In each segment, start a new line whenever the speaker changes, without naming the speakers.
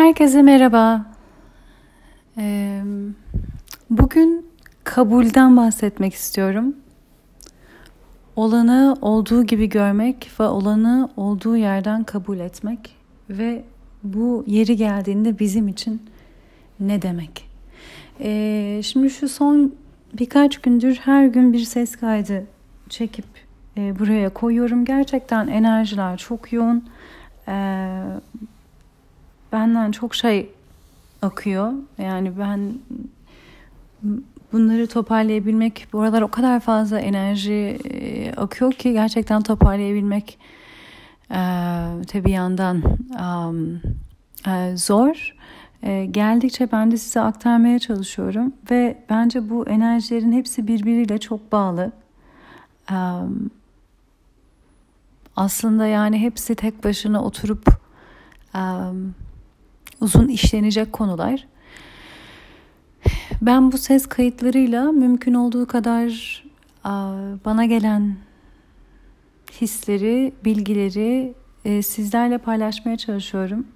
Herkese merhaba. Ee, bugün kabulden bahsetmek istiyorum. Olanı olduğu gibi görmek ve olanı olduğu yerden kabul etmek ve bu yeri geldiğinde bizim için ne demek? Ee, şimdi şu son birkaç gündür her gün bir ses kaydı çekip e, buraya koyuyorum. Gerçekten enerjiler çok yoğun. Ee, benden çok şey akıyor. Yani ben bunları toparlayabilmek, bu aralar o kadar fazla enerji e, akıyor ki gerçekten toparlayabilmek e, tabii yandan e, zor. E, geldikçe ben de size aktarmaya çalışıyorum ve bence bu enerjilerin hepsi birbiriyle çok bağlı. Um, aslında yani hepsi tek başına oturup uzun işlenecek konular. Ben bu ses kayıtlarıyla mümkün olduğu kadar bana gelen hisleri, bilgileri e, sizlerle paylaşmaya çalışıyorum.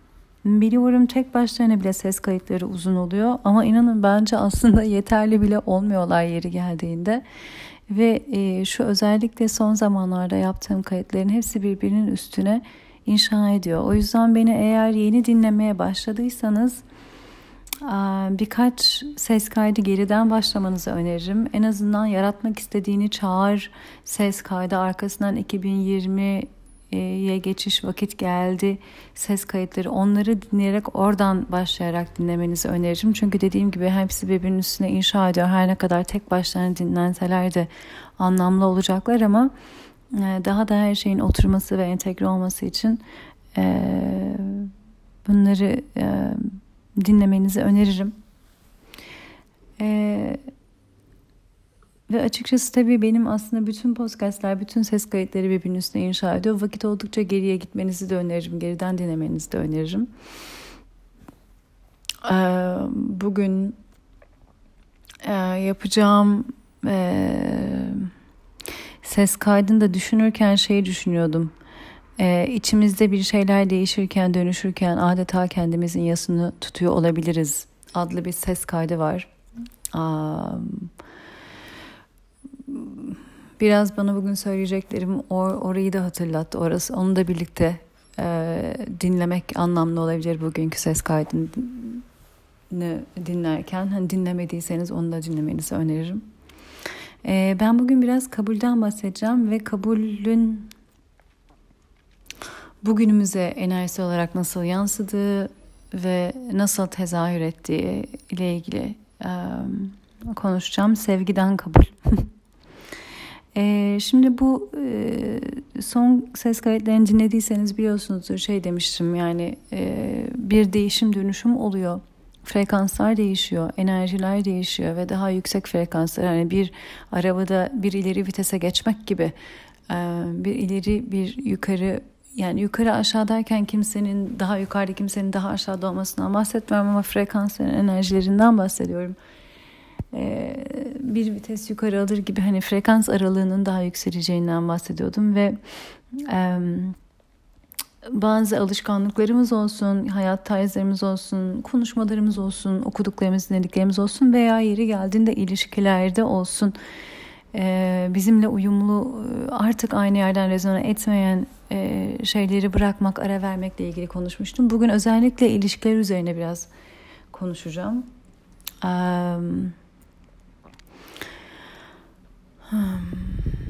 Biliyorum tek başlarına bile ses kayıtları uzun oluyor ama inanın bence aslında yeterli bile olmuyorlar yeri geldiğinde. Ve e, şu özellikle son zamanlarda yaptığım kayıtların hepsi birbirinin üstüne inşa ediyor. O yüzden beni eğer yeni dinlemeye başladıysanız birkaç ses kaydı geriden başlamanızı öneririm. En azından yaratmak istediğini çağır ses kaydı arkasından 2020'ye geçiş vakit geldi ses kayıtları onları dinleyerek oradan başlayarak dinlemenizi öneririm. Çünkü dediğim gibi hepsi birbirinin üstüne inşa ediyor. Her ne kadar tek başlarına dinlenseler de anlamlı olacaklar ama daha da her şeyin oturması ve entegre olması için e, bunları e, dinlemenizi öneririm. Ve açıkçası tabii benim aslında bütün podcastler, bütün ses kayıtları birbirinin üstüne inşa ediyor. Vakit oldukça geriye gitmenizi de öneririm, geriden dinlemenizi de öneririm. Bugün yapacağım ses kaydını düşünürken şeyi düşünüyordum. Ee, içimizde bir şeyler değişirken, dönüşürken adeta kendimizin yasını tutuyor olabiliriz adlı bir ses kaydı var. Um, biraz bana bugün söyleyeceklerim or, orayı da hatırlattı. Orası onu da birlikte e, dinlemek anlamlı olabilir bugünkü ses kaydını dinlerken. Hani dinlemediyseniz onu da dinlemenizi öneririm. Ee, ben bugün biraz kabulden bahsedeceğim ve kabulün bugünümüze enerjisi olarak nasıl yansıdığı ve nasıl tezahür ettiği ile ilgili konuşacağım. Sevgiden kabul. şimdi bu son ses kayıtlarını dinlediyseniz biliyorsunuzdur şey demiştim yani bir değişim dönüşüm oluyor frekanslar değişiyor, enerjiler değişiyor ve daha yüksek frekanslar yani bir arabada bir ileri vitese geçmek gibi bir ileri bir yukarı yani yukarı aşağı derken kimsenin daha yukarıda kimsenin daha aşağıda olmasından bahsetmiyorum ama frekansların enerjilerinden bahsediyorum. Bir vites yukarı alır gibi hani frekans aralığının daha yükseleceğinden bahsediyordum ve bazı alışkanlıklarımız olsun, hayat tarzlarımız olsun, konuşmalarımız olsun, okuduklarımız, dinlediklerimiz olsun veya yeri geldiğinde ilişkilerde olsun e, bizimle uyumlu artık aynı yerden rezona etmeyen e, şeyleri bırakmak, ara vermekle ilgili konuşmuştum. Bugün özellikle ilişkiler üzerine biraz konuşacağım. Um, hmm.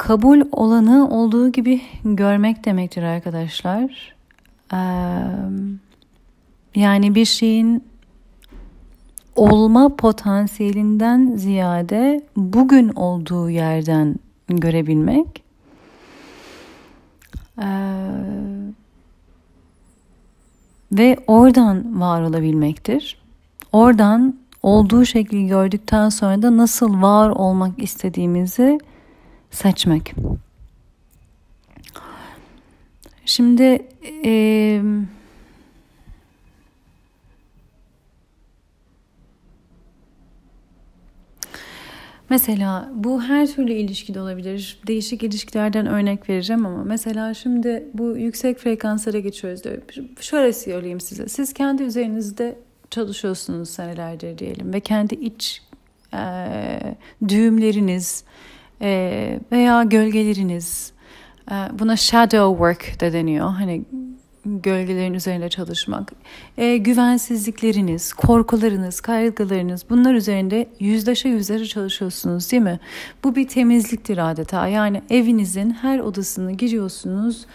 Kabul olanı olduğu gibi görmek demektir arkadaşlar. yani bir şeyin olma potansiyelinden ziyade bugün olduğu yerden görebilmek. ve oradan var olabilmektir. Oradan olduğu şekli gördükten sonra da nasıl var olmak istediğimizi seçmek. Şimdi e, Mesela bu her türlü ilişkide olabilir. Değişik ilişkilerden örnek vereceğim ama mesela şimdi bu yüksek frekanslara geçiyoruz diyor. Şöyle söyleyeyim size. Siz kendi üzerinizde çalışıyorsunuz senelerdir diyelim ve kendi iç e, düğümleriniz e, veya gölgeleriniz e, buna shadow work de deniyor. Hani gölgelerin üzerinde çalışmak, e, güvensizlikleriniz, korkularınız, kaygılarınız bunlar üzerinde yüzdeşe yüzleri çalışıyorsunuz değil mi? Bu bir temizliktir adeta. Yani evinizin her odasını giriyorsunuz,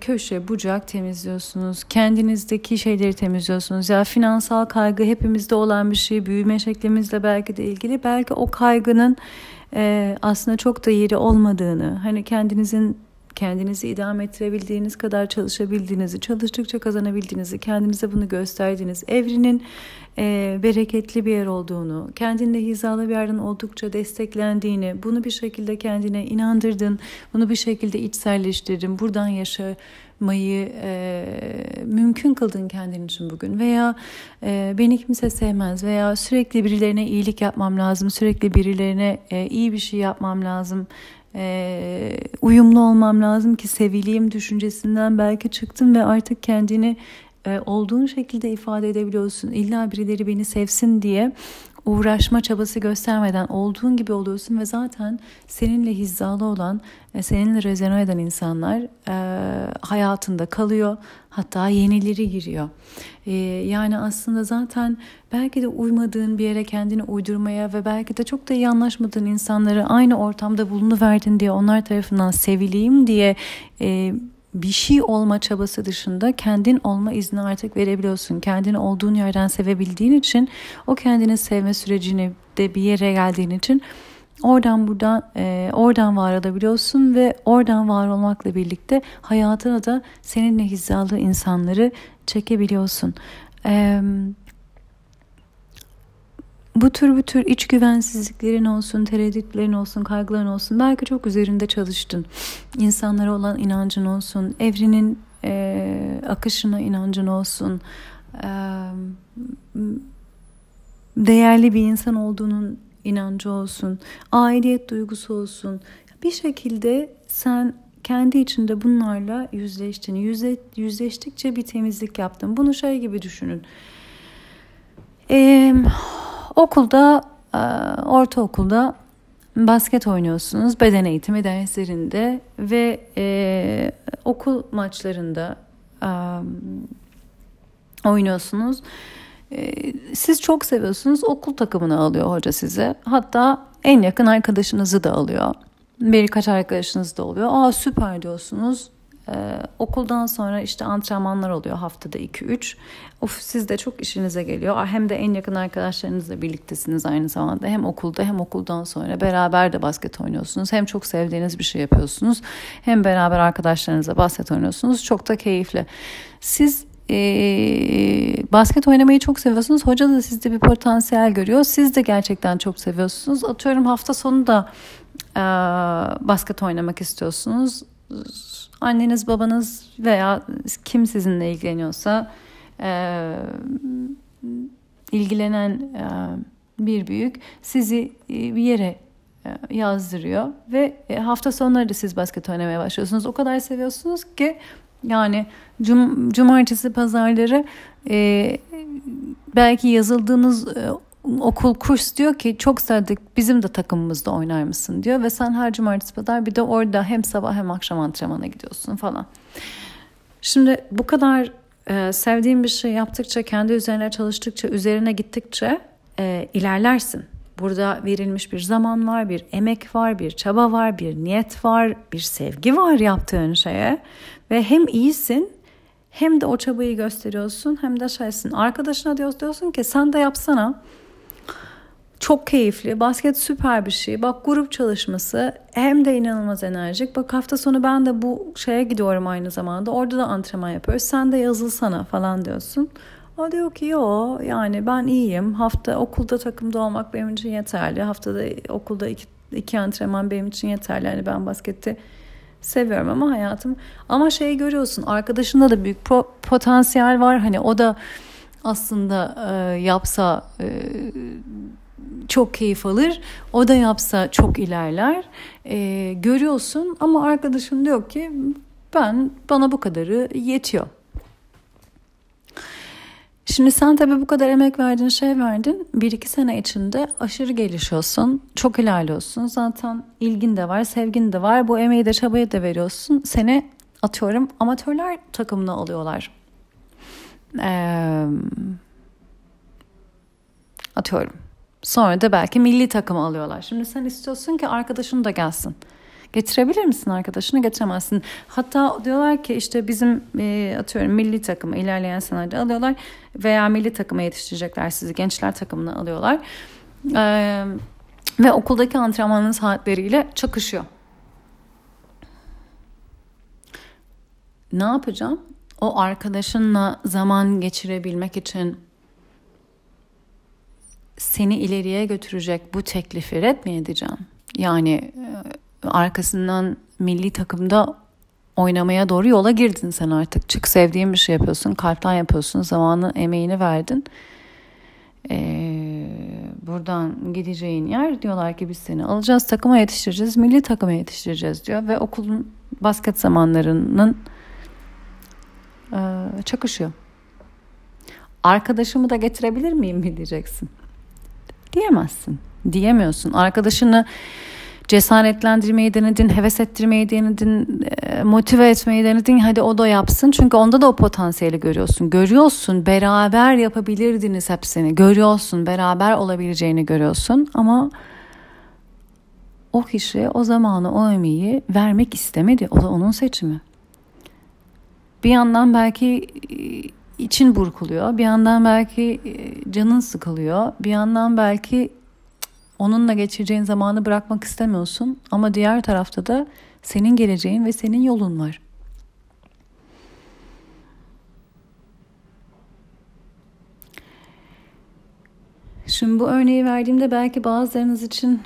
köşe, bucak temizliyorsunuz. Kendinizdeki şeyleri temizliyorsunuz. Ya finansal kaygı hepimizde olan bir şey. Büyüme şeklimizle belki de ilgili. Belki o kaygının aslında çok da yeri olmadığını, hani kendinizin kendinizi idame ettirebildiğiniz kadar çalışabildiğinizi, çalıştıkça kazanabildiğinizi, kendinize bunu gösterdiğiniz, evrenin e, bereketli bir yer olduğunu, kendinle hizalı bir yerden oldukça desteklendiğini, bunu bir şekilde kendine inandırdın, bunu bir şekilde içselleştirdin, buradan yaşamayı e, mümkün kıldın kendin için bugün. Veya e, beni kimse sevmez veya sürekli birilerine iyilik yapmam lazım, sürekli birilerine e, iyi bir şey yapmam lazım e, uyumlu olmam lazım ki sevileyim düşüncesinden belki çıktın ve artık kendini e, olduğun şekilde ifade edebiliyorsun. İlla birileri beni sevsin diye uğraşma çabası göstermeden olduğun gibi oluyorsun ve zaten seninle hizalı olan, e, seninle rezone eden insanlar e, hayatında kalıyor. Hatta yenileri giriyor. E, yani aslında zaten belki de uymadığın bir yere kendini uydurmaya ve belki de çok da iyi anlaşmadığın insanları aynı ortamda bulunuverdin diye onlar tarafından sevileyim diye e, bir şey olma çabası dışında kendin olma izni artık verebiliyorsun. Kendini olduğun yerden sevebildiğin için o kendini sevme sürecini de bir yere geldiğin için oradan buradan e, oradan var olabiliyorsun ve oradan var olmakla birlikte hayatına da seninle hizalı insanları çekebiliyorsun. Eee bu tür bu tür iç güvensizliklerin olsun, tereddütlerin olsun, kaygıların olsun belki çok üzerinde çalıştın. İnsanlara olan inancın olsun, evrenin e, akışına inancın olsun, e, değerli bir insan olduğunun inancı olsun, aidiyet duygusu olsun. Bir şekilde sen kendi içinde bunlarla yüzleştin. Yüzle, yüzleştikçe bir temizlik yaptın. Bunu şey gibi düşünün. Eee Okulda, e, ortaokulda basket oynuyorsunuz. Beden eğitimi derslerinde ve e, okul maçlarında e, oynuyorsunuz. E, siz çok seviyorsunuz. Okul takımını alıyor hoca size. Hatta en yakın arkadaşınızı da alıyor. Birkaç arkadaşınız da oluyor. Aa süper diyorsunuz ee, okuldan sonra işte antrenmanlar oluyor haftada 2-3. Of siz de çok işinize geliyor. Hem de en yakın arkadaşlarınızla birliktesiniz aynı zamanda. Hem okulda hem okuldan sonra beraber de basket oynuyorsunuz. Hem çok sevdiğiniz bir şey yapıyorsunuz. Hem beraber arkadaşlarınızla basket oynuyorsunuz. Çok da keyifli. Siz e, basket oynamayı çok seviyorsunuz. Hoca da sizde bir potansiyel görüyor. Siz de gerçekten çok seviyorsunuz. Atıyorum hafta sonu da e, basket oynamak istiyorsunuz anneniz babanız veya kim sizinle ilgileniyorsa e, ilgilenen e, bir büyük sizi e, bir yere e, yazdırıyor ve e, hafta sonları da siz basket oynamaya başlıyorsunuz. O kadar seviyorsunuz ki yani cum cumartesi pazarları e, belki yazıldığınız e, okul kurs diyor ki çok sevdik bizim de takımımızda oynar mısın diyor ve sen her cumartesi pazar bir de orada hem sabah hem akşam antrenmana gidiyorsun falan. Şimdi bu kadar e, sevdiğin bir şey yaptıkça kendi üzerine çalıştıkça üzerine gittikçe e, ilerlersin. Burada verilmiş bir zaman var, bir emek var, bir çaba var, bir niyet var, bir sevgi var yaptığın şeye ve hem iyisin hem de o çabayı gösteriyorsun hem de şeysin. Arkadaşına diyorsun ki sen de yapsana. Çok keyifli. Basket süper bir şey. Bak grup çalışması hem de inanılmaz enerjik. Bak hafta sonu ben de bu şeye gidiyorum aynı zamanda. Orada da antrenman yapıyoruz. Sen de yazılsana falan diyorsun. O diyor ki yo yani ben iyiyim. Hafta okulda takımda olmak benim için yeterli. Haftada okulda iki, iki antrenman benim için yeterli. Yani ben basketi seviyorum ama hayatım. Ama şeyi görüyorsun arkadaşında da büyük potansiyel var. Hani o da aslında e, yapsa e, çok keyif alır. O da yapsa çok ilerler. E, görüyorsun ama arkadaşın diyor ki ben bana bu kadarı yetiyor. Şimdi sen tabii bu kadar emek verdin, şey verdin. Bir iki sene içinde aşırı gelişiyorsun. Çok ilerliyorsun. Zaten ilgin de var, sevgin de var. Bu emeği de çabayı da veriyorsun. Seni atıyorum amatörler takımına alıyorlar. Ee, atıyorum. Sonra da belki milli takımı alıyorlar. Şimdi sen istiyorsun ki arkadaşın da gelsin. Getirebilir misin arkadaşını? Getiremezsin. Hatta diyorlar ki işte bizim e, atıyorum milli takımı ilerleyen senelerde alıyorlar veya milli takıma yetiştirecekler sizi. Gençler takımına alıyorlar. E, ve okuldaki antrenmanın saatleriyle çakışıyor. Ne yapacağım? O arkadaşınla zaman geçirebilmek için seni ileriye götürecek bu teklifi red mi edeceğim? Yani e, arkasından milli takımda oynamaya doğru yola girdin sen artık. Çık sevdiğin bir şey yapıyorsun, kalpten yapıyorsun, zamanı, emeğini verdin. Ee, buradan gideceğin yer diyorlar ki biz seni alacağız, takıma yetiştireceğiz, milli takıma yetiştireceğiz diyor. Ve okulun basket zamanlarının e, çakışıyor. Arkadaşımı da getirebilir miyim mi diyeceksin. Diyemezsin. Diyemiyorsun. Arkadaşını cesaretlendirmeyi denedin, heves ettirmeyi denedin, e, motive etmeyi denedin. Hadi o da yapsın. Çünkü onda da o potansiyeli görüyorsun. Görüyorsun. Beraber yapabilirdiniz hepsini. Görüyorsun. Beraber olabileceğini görüyorsun. Ama o kişi o zamanı, o emeği vermek istemedi. O da onun seçimi. Bir yandan belki için burkuluyor. Bir yandan belki e, canın sıkılıyor. Bir yandan belki onunla geçireceğin zamanı bırakmak istemiyorsun. Ama diğer tarafta da senin geleceğin ve senin yolun var. Şimdi bu örneği verdiğimde belki bazılarınız için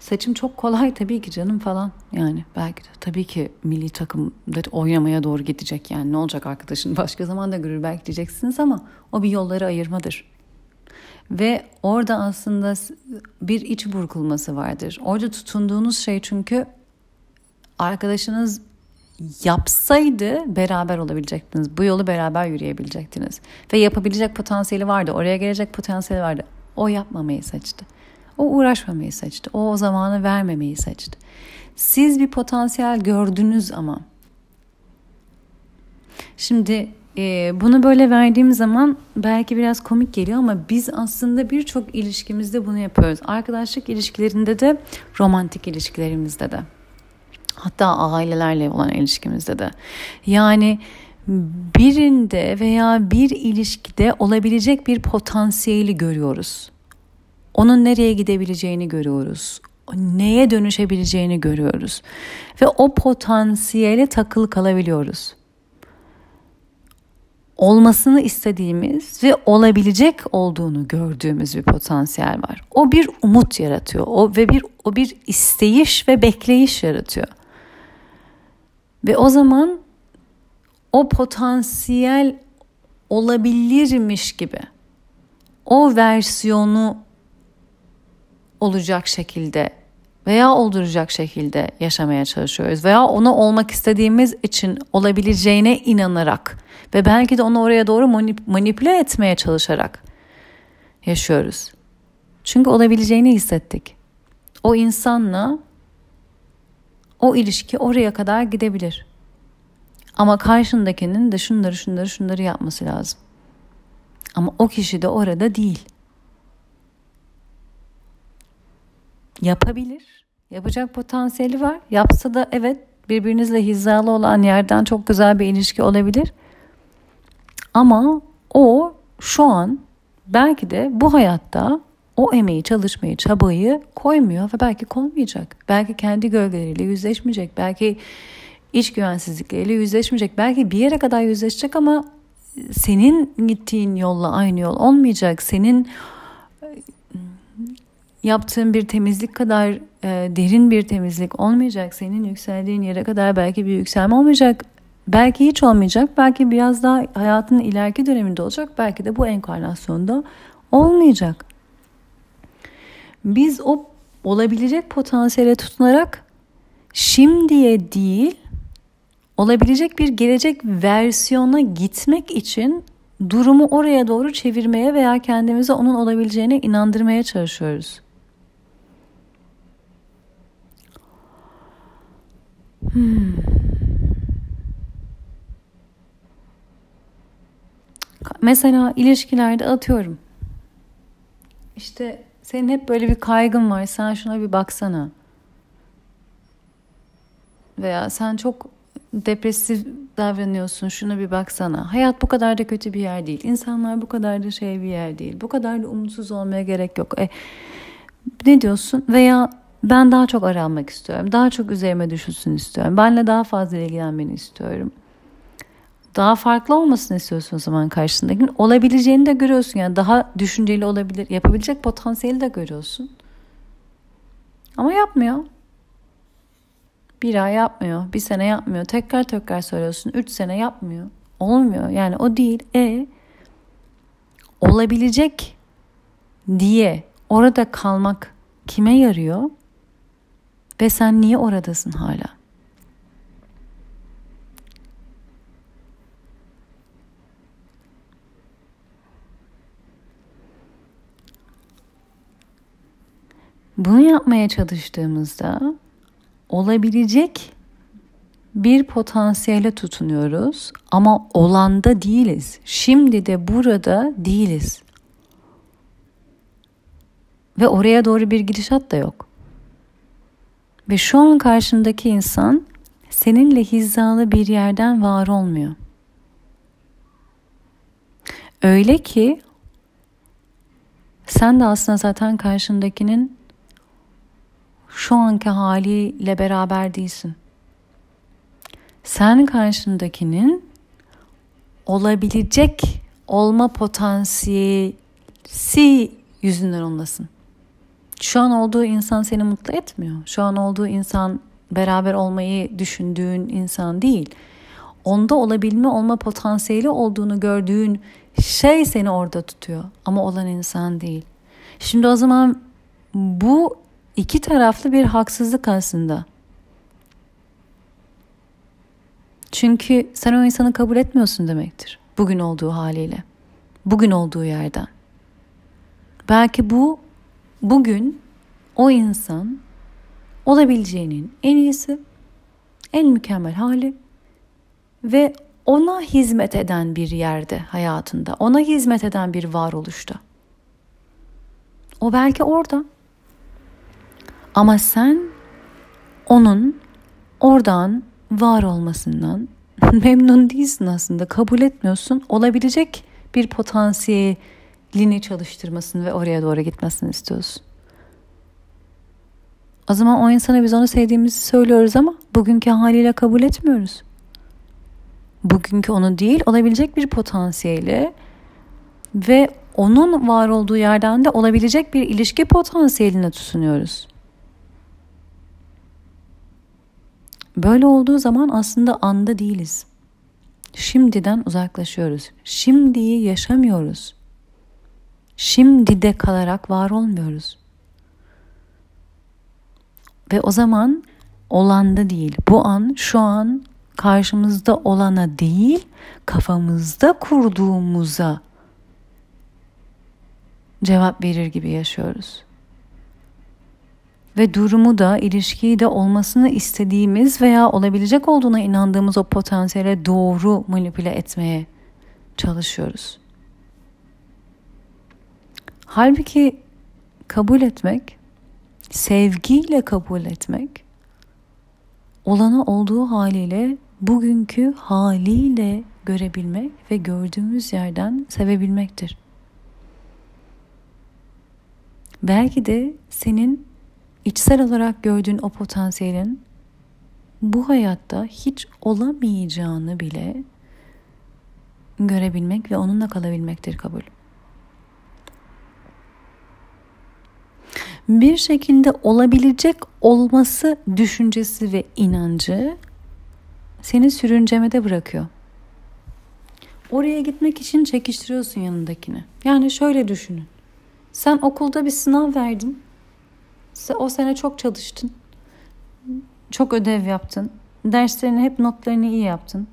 Seçim çok kolay tabii ki canım falan. Yani belki de tabii ki milli takımda oynamaya doğru gidecek. Yani ne olacak arkadaşın başka zaman da görür belki diyeceksiniz ama o bir yolları ayırmadır. Ve orada aslında bir iç burkulması vardır. Orada tutunduğunuz şey çünkü arkadaşınız yapsaydı beraber olabilecektiniz. Bu yolu beraber yürüyebilecektiniz. Ve yapabilecek potansiyeli vardı. Oraya gelecek potansiyeli vardı. O yapmamayı seçti. O uğraşmamayı seçti. O o zamanı vermemeyi seçti. Siz bir potansiyel gördünüz ama. Şimdi e, bunu böyle verdiğim zaman belki biraz komik geliyor ama biz aslında birçok ilişkimizde bunu yapıyoruz. Arkadaşlık ilişkilerinde de, romantik ilişkilerimizde de. Hatta ailelerle olan ilişkimizde de. Yani birinde veya bir ilişkide olabilecek bir potansiyeli görüyoruz. Onun nereye gidebileceğini görüyoruz. Neye dönüşebileceğini görüyoruz. Ve o potansiyele takılı kalabiliyoruz. Olmasını istediğimiz ve olabilecek olduğunu gördüğümüz bir potansiyel var. O bir umut yaratıyor. O ve bir o bir isteyiş ve bekleyiş yaratıyor. Ve o zaman o potansiyel olabilirmiş gibi o versiyonu olacak şekilde veya olduracak şekilde yaşamaya çalışıyoruz veya onu olmak istediğimiz için olabileceğine inanarak ve belki de onu oraya doğru manip- manipüle etmeye çalışarak yaşıyoruz. Çünkü olabileceğini hissettik. O insanla o ilişki oraya kadar gidebilir. Ama karşındakinin de şunları şunları şunları yapması lazım. Ama o kişi de orada değil. Yapabilir. Yapacak potansiyeli var. Yapsa da evet birbirinizle hizalı olan yerden çok güzel bir ilişki olabilir. Ama o şu an belki de bu hayatta o emeği, çalışmayı, çabayı koymuyor ve belki koymayacak. Belki kendi gölgeleriyle yüzleşmeyecek. Belki iç güvensizlikleriyle yüzleşmeyecek. Belki bir yere kadar yüzleşecek ama senin gittiğin yolla aynı yol olmayacak. Senin yaptığın bir temizlik kadar e, derin bir temizlik olmayacak. Senin yükseldiğin yere kadar belki bir yükselme olmayacak. Belki hiç olmayacak. Belki biraz daha hayatın ileriki döneminde olacak. Belki de bu enkarnasyonda olmayacak. Biz o olabilecek potansiyele tutunarak şimdiye değil olabilecek bir gelecek versiyona gitmek için durumu oraya doğru çevirmeye veya kendimize onun olabileceğine inandırmaya çalışıyoruz. Hmm. Mesela ilişkilerde atıyorum. İşte senin hep böyle bir kaygın var. Sen şuna bir baksana. Veya sen çok depresif davranıyorsun. Şuna bir baksana. Hayat bu kadar da kötü bir yer değil. İnsanlar bu kadar da şey bir yer değil. Bu kadar da umutsuz olmaya gerek yok. E, ne diyorsun? Veya ben daha çok aranmak istiyorum. Daha çok üzerime düşünsün istiyorum. Benle daha fazla ilgilenmeni istiyorum. Daha farklı olmasını istiyorsun o zaman karşısındakinin. Olabileceğini de görüyorsun. Yani daha düşünceli olabilir. Yapabilecek potansiyeli de görüyorsun. Ama yapmıyor. Bir ay yapmıyor. Bir sene yapmıyor. Tekrar tekrar söylüyorsun. Üç sene yapmıyor. Olmuyor. Yani o değil. E olabilecek diye orada kalmak kime yarıyor? Ve sen niye oradasın hala? Bunu yapmaya çalıştığımızda olabilecek bir potansiyele tutunuyoruz ama olanda değiliz. Şimdi de burada değiliz. Ve oraya doğru bir gidişat da yok. Ve şu an karşındaki insan seninle hizalı bir yerden var olmuyor. Öyle ki sen de aslında zaten karşındakinin şu anki haliyle beraber değilsin. Sen karşındakinin olabilecek olma potansiyeli yüzünden ondasın. Şu an olduğu insan seni mutlu etmiyor. Şu an olduğu insan beraber olmayı düşündüğün insan değil. Onda olabilme olma potansiyeli olduğunu gördüğün şey seni orada tutuyor ama olan insan değil. Şimdi o zaman bu iki taraflı bir haksızlık aslında. Çünkü sen o insanı kabul etmiyorsun demektir. Bugün olduğu haliyle. Bugün olduğu yerden. Belki bu bugün o insan olabileceğinin en iyisi, en mükemmel hali ve ona hizmet eden bir yerde hayatında, ona hizmet eden bir varoluşta. O belki orada. Ama sen onun oradan var olmasından memnun değilsin aslında. Kabul etmiyorsun. Olabilecek bir potansiyelini çalıştırmasını ve oraya doğru gitmesini istiyorsun. O zaman o insana biz onu sevdiğimizi söylüyoruz ama bugünkü haliyle kabul etmiyoruz. Bugünkü onu değil olabilecek bir potansiyeli ve onun var olduğu yerden de olabilecek bir ilişki potansiyeline tutunuyoruz. Böyle olduğu zaman aslında anda değiliz. Şimdiden uzaklaşıyoruz. Şimdiyi yaşamıyoruz. Şimdi de kalarak var olmuyoruz. Ve o zaman olanda değil. Bu an şu an karşımızda olana değil, kafamızda kurduğumuza cevap verir gibi yaşıyoruz ve durumu da ilişkiyi de olmasını istediğimiz veya olabilecek olduğuna inandığımız o potansiyele doğru manipüle etmeye çalışıyoruz. Halbuki kabul etmek, sevgiyle kabul etmek, olanı olduğu haliyle bugünkü haliyle görebilmek ve gördüğümüz yerden sevebilmektir. Belki de senin içsel olarak gördüğün o potansiyelin bu hayatta hiç olamayacağını bile görebilmek ve onunla kalabilmektir kabul. Bir şekilde olabilecek olması düşüncesi ve inancı seni sürüncemede bırakıyor. Oraya gitmek için çekiştiriyorsun yanındakini. Yani şöyle düşünün. Sen okulda bir sınav verdin o sene çok çalıştın. Çok ödev yaptın. Derslerini hep notlarını iyi yaptın.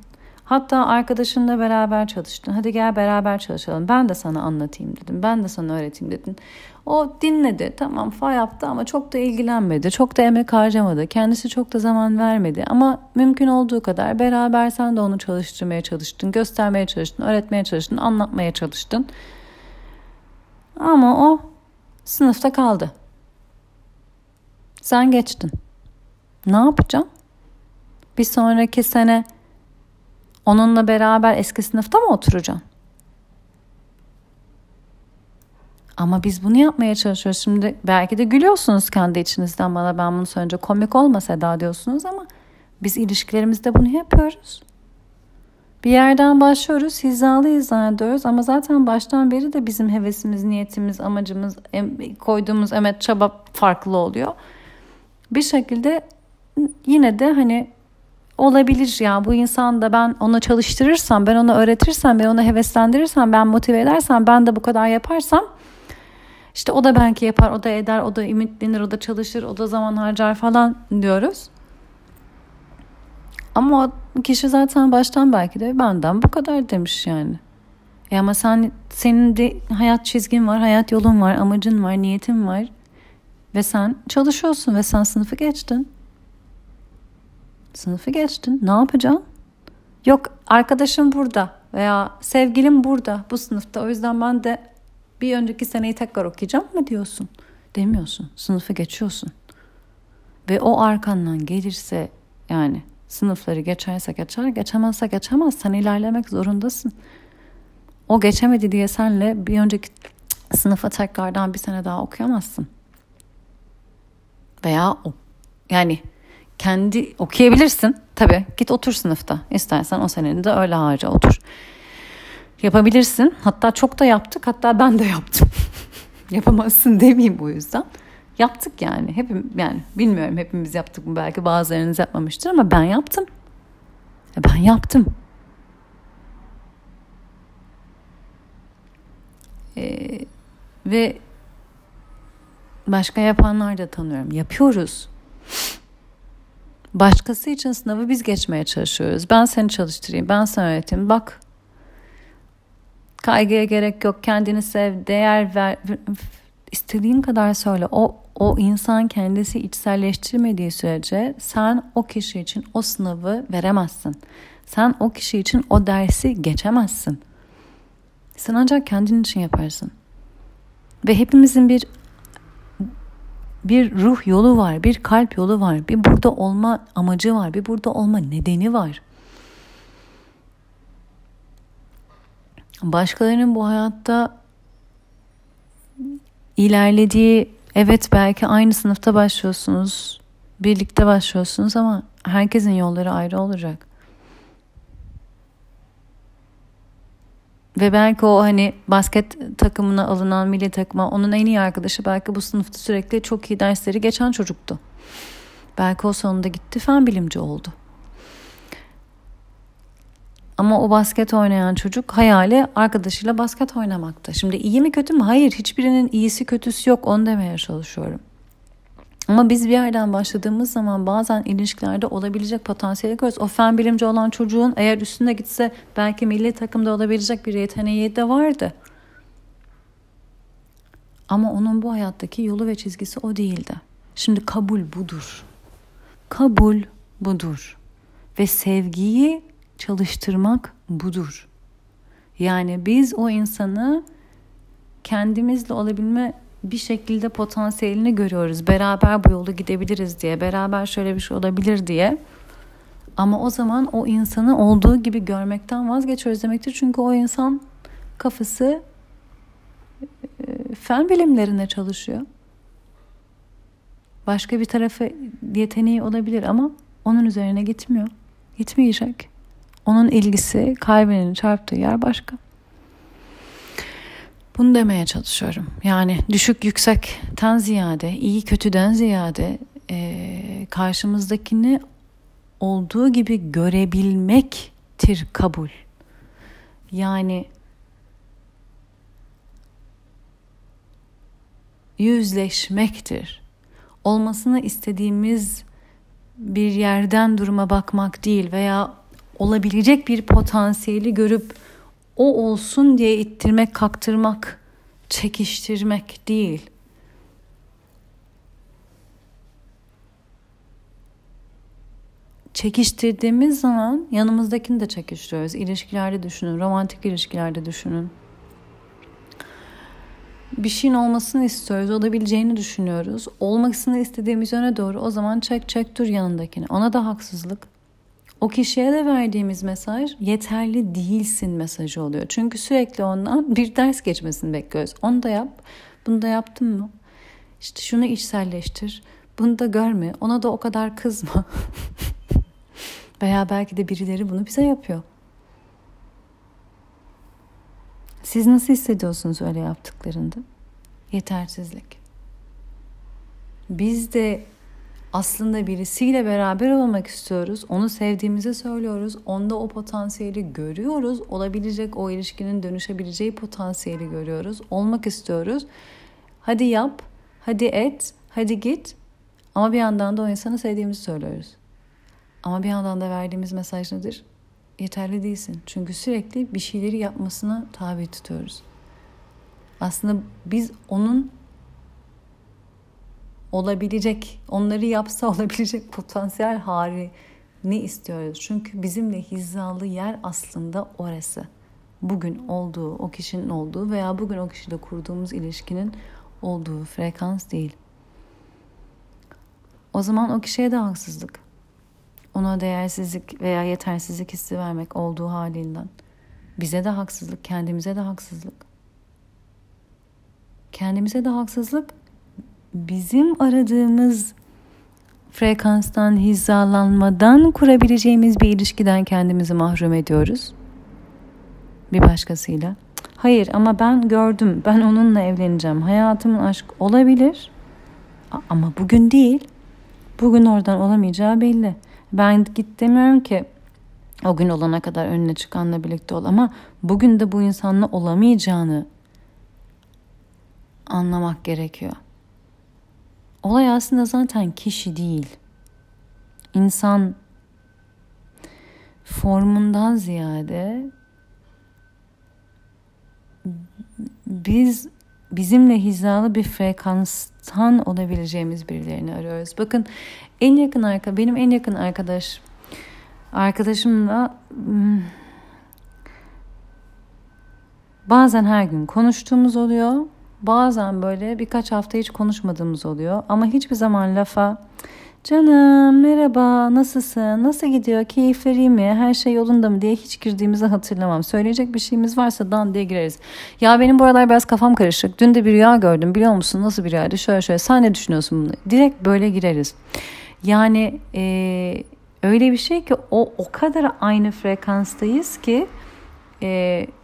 Hatta arkadaşınla beraber çalıştın. Hadi gel beraber çalışalım. Ben de sana anlatayım dedim. Ben de sana öğreteyim dedin. O dinledi. Tamam fa yaptı ama çok da ilgilenmedi. Çok da emek harcamadı. Kendisi çok da zaman vermedi. Ama mümkün olduğu kadar beraber sen de onu çalıştırmaya çalıştın. Göstermeye çalıştın. Öğretmeye çalıştın. Anlatmaya çalıştın. Ama o sınıfta kaldı. Sen geçtin. Ne yapacaksın? Bir sonraki sene onunla beraber eski sınıfta mı oturacaksın? Ama biz bunu yapmaya çalışıyoruz. Şimdi belki de gülüyorsunuz kendi içinizden bana ben bunu söyleyince komik olmasa da diyorsunuz ama biz ilişkilerimizde bunu yapıyoruz. Bir yerden başlıyoruz, hizalıyız zannediyoruz ama zaten baştan beri de bizim hevesimiz, niyetimiz, amacımız, koyduğumuz emek, çaba farklı oluyor. Bir şekilde yine de hani olabilir ya bu insan da ben ona çalıştırırsam, ben ona öğretirsem, ben ona heveslendirirsem, ben motive edersem, ben de bu kadar yaparsam işte o da belki yapar, o da eder, o da ümitlenir, o da çalışır, o da zaman harcar falan diyoruz. Ama o kişi zaten baştan belki de benden bu kadar demiş yani. E ama sen senin de hayat çizgin var, hayat yolun var, amacın var, niyetin var. Ve sen çalışıyorsun ve sen sınıfı geçtin. Sınıfı geçtin. Ne yapacaksın? Yok arkadaşım burada veya sevgilim burada bu sınıfta. O yüzden ben de bir önceki seneyi tekrar okuyacağım mı diyorsun? Demiyorsun. Sınıfı geçiyorsun. Ve o arkandan gelirse yani sınıfları geçerse geçer, geçemezse geçemez. Sen ilerlemek zorundasın. O geçemedi diye senle bir önceki sınıfa tekrardan bir sene daha okuyamazsın. Veya o yani kendi okuyabilirsin. Tabii git otur sınıfta. İstersen o seneni de öyle harca otur. Yapabilirsin. Hatta çok da yaptık. Hatta ben de yaptım. Yapamazsın demeyeyim bu yüzden. Yaptık yani. Hepim yani bilmiyorum hepimiz yaptık mı belki bazılarınız yapmamıştır ama ben yaptım. E, ben yaptım. Ee, ve başka yapanlar da tanıyorum. Yapıyoruz. Başkası için sınavı biz geçmeye çalışıyoruz. Ben seni çalıştırayım, ben sana öğreteyim. Bak kaygıya gerek yok. Kendini sev, değer ver. İstediğin kadar söyle. O o insan kendisi içselleştirmediği sürece sen o kişi için o sınavı veremezsin. Sen o kişi için o dersi geçemezsin. Sen ancak kendin için yaparsın. Ve hepimizin bir bir ruh yolu var, bir kalp yolu var, bir burada olma amacı var, bir burada olma nedeni var. Başkalarının bu hayatta ilerlediği evet belki aynı sınıfta başlıyorsunuz, birlikte başlıyorsunuz ama herkesin yolları ayrı olacak. Ve belki o hani basket takımına alınan milli takıma onun en iyi arkadaşı belki bu sınıfta sürekli çok iyi dersleri geçen çocuktu. Belki o sonunda gitti fen bilimci oldu. Ama o basket oynayan çocuk hayali arkadaşıyla basket oynamakta. Şimdi iyi mi kötü mü? Hayır hiçbirinin iyisi kötüsü yok onu demeye çalışıyorum. Ama biz bir yerden başladığımız zaman bazen ilişkilerde olabilecek potansiyeli görüyoruz. O fen bilimci olan çocuğun eğer üstüne gitse belki milli takımda olabilecek bir yeteneği de vardı. Ama onun bu hayattaki yolu ve çizgisi o değildi. Şimdi kabul budur. Kabul budur. Ve sevgiyi çalıştırmak budur. Yani biz o insanı kendimizle olabilme bir şekilde potansiyelini görüyoruz. Beraber bu yolu gidebiliriz diye, beraber şöyle bir şey olabilir diye. Ama o zaman o insanı olduğu gibi görmekten vazgeçiyoruz demektir. Çünkü o insan kafası e, fen bilimlerine çalışıyor. Başka bir tarafı yeteneği olabilir ama onun üzerine gitmiyor. Gitmeyecek. Onun ilgisi kalbinin çarptığı yer başka. Bunu demeye çalışıyorum. Yani düşük yüksekten ziyade, iyi kötüden ziyade e, karşımızdakini olduğu gibi görebilmektir kabul. Yani yüzleşmektir. olmasını istediğimiz bir yerden duruma bakmak değil veya olabilecek bir potansiyeli görüp o olsun diye ittirmek, kaktırmak, çekiştirmek değil. Çekiştirdiğimiz zaman yanımızdakini de çekiştiriyoruz. İlişkilerde düşünün, romantik ilişkilerde düşünün bir şeyin olmasını istiyoruz, olabileceğini düşünüyoruz. Olmasını istediğimiz yöne doğru o zaman çek çek dur yanındakini. Ona da haksızlık. O kişiye de verdiğimiz mesaj yeterli değilsin mesajı oluyor. Çünkü sürekli ondan bir ders geçmesini bekliyoruz. Onu da yap, bunu da yaptın mı? İşte şunu içselleştir, bunu da görme, ona da o kadar kızma. Veya belki de birileri bunu bize yapıyor. Siz nasıl hissediyorsunuz öyle yaptıklarında? Yetersizlik. Biz de aslında birisiyle beraber olmak istiyoruz. Onu sevdiğimizi söylüyoruz. Onda o potansiyeli görüyoruz. Olabilecek o ilişkinin dönüşebileceği potansiyeli görüyoruz. Olmak istiyoruz. Hadi yap, hadi et, hadi git. Ama bir yandan da o insanı sevdiğimizi söylüyoruz. Ama bir yandan da verdiğimiz mesaj nedir? yeterli değilsin. Çünkü sürekli bir şeyleri yapmasına tabi tutuyoruz. Aslında biz onun olabilecek, onları yapsa olabilecek potansiyel halini istiyoruz. Çünkü bizimle hizalı yer aslında orası. Bugün olduğu, o kişinin olduğu veya bugün o kişiyle kurduğumuz ilişkinin olduğu frekans değil. O zaman o kişiye de haksızlık ona değersizlik veya yetersizlik hissi vermek olduğu halinden. Bize de haksızlık, kendimize de haksızlık. Kendimize de haksızlık bizim aradığımız frekanstan, hizalanmadan kurabileceğimiz bir ilişkiden kendimizi mahrum ediyoruz. Bir başkasıyla. Hayır ama ben gördüm, ben onunla evleneceğim. Hayatımın aşk olabilir ama bugün değil. Bugün oradan olamayacağı belli. Ben git demiyorum ki o gün olana kadar önüne çıkanla birlikte ol ama bugün de bu insanla olamayacağını anlamak gerekiyor. Olay aslında zaten kişi değil. İnsan formundan ziyade biz bizimle hizalı bir frekanstan olabileceğimiz birilerini arıyoruz. Bakın en yakın arka benim en yakın arkadaş arkadaşımla hmm, bazen her gün konuştuğumuz oluyor. Bazen böyle birkaç hafta hiç konuşmadığımız oluyor. Ama hiçbir zaman lafa Canım merhaba nasılsın nasıl gidiyor keyifleri mi her şey yolunda mı diye hiç girdiğimizi hatırlamam. Söyleyecek bir şeyimiz varsa dan diye gireriz. Ya benim bu aralar biraz kafam karışık. Dün de bir rüya gördüm biliyor musun nasıl bir rüyaydı şöyle şöyle sen ne düşünüyorsun bunu? Direkt böyle gireriz. Yani e, öyle bir şey ki o o kadar aynı frekanstayız ki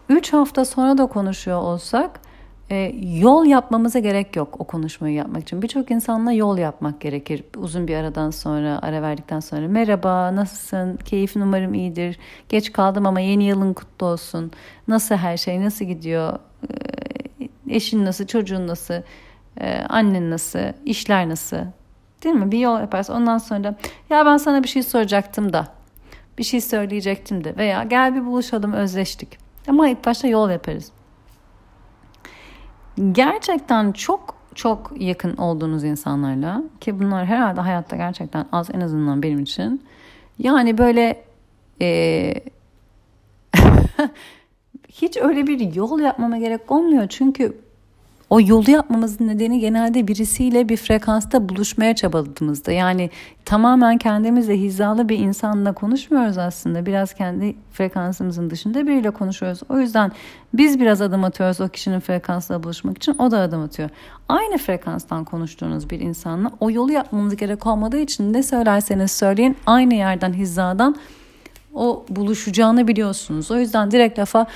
3 e, hafta sonra da konuşuyor olsak e, yol yapmamıza gerek yok o konuşmayı yapmak için. Birçok insanla yol yapmak gerekir. Uzun bir aradan sonra, ara verdikten sonra merhaba, nasılsın, keyifin umarım iyidir, geç kaldım ama yeni yılın kutlu olsun, nasıl her şey, nasıl gidiyor, e, eşin nasıl, çocuğun nasıl, e, annen nasıl, işler nasıl, değil mi? Bir yol yaparsın. Ondan sonra ya ben sana bir şey soracaktım da, bir şey söyleyecektim de. Veya gel bir buluşalım özleştik. Ama ilk başta yol yaparız gerçekten çok çok yakın olduğunuz insanlarla ki bunlar herhalde hayatta gerçekten az en azından benim için. Yani böyle e, hiç öyle bir yol yapmama gerek olmuyor. Çünkü o yolu yapmamızın nedeni genelde birisiyle bir frekansta buluşmaya çabaladığımızda. Yani tamamen kendimizle hizalı bir insanla konuşmuyoruz aslında. Biraz kendi frekansımızın dışında biriyle konuşuyoruz. O yüzden biz biraz adım atıyoruz o kişinin frekansla buluşmak için. O da adım atıyor. Aynı frekanstan konuştuğunuz bir insanla o yolu yapmamız gerek olmadığı için ne söylerseniz söyleyin aynı yerden hizadan o buluşacağını biliyorsunuz. O yüzden direkt lafa